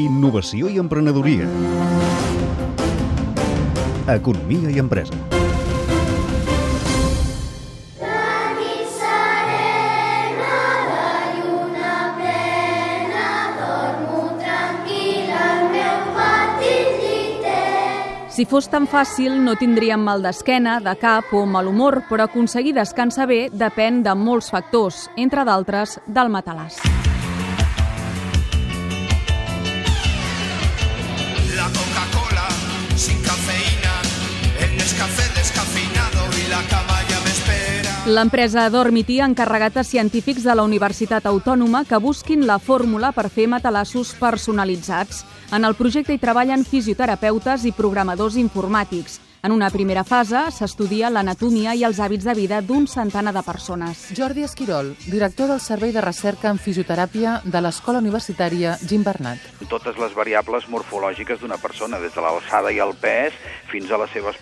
Innovació i emprenedoria. Economia i empresa. Si fos tan fàcil, no tindríem mal d'esquena, de cap o mal humor, però aconseguir descansar bé depèn de molts factors, entre d'altres, del matalàs. L'empresa Dormity ha encarregat a científics de la Universitat Autònoma que busquin la fórmula per fer matalassos personalitzats. En el projecte hi treballen fisioterapeutes i programadors informàtics. En una primera fase s'estudia l'anatomia i els hàbits de vida d'un centenar de persones. Jordi Esquirol, director del Servei de Recerca en Fisioteràpia de l'Escola Universitària Jim Bernat. totes les variables morfològiques d'una persona, des de l'alçada i el pes fins a les seves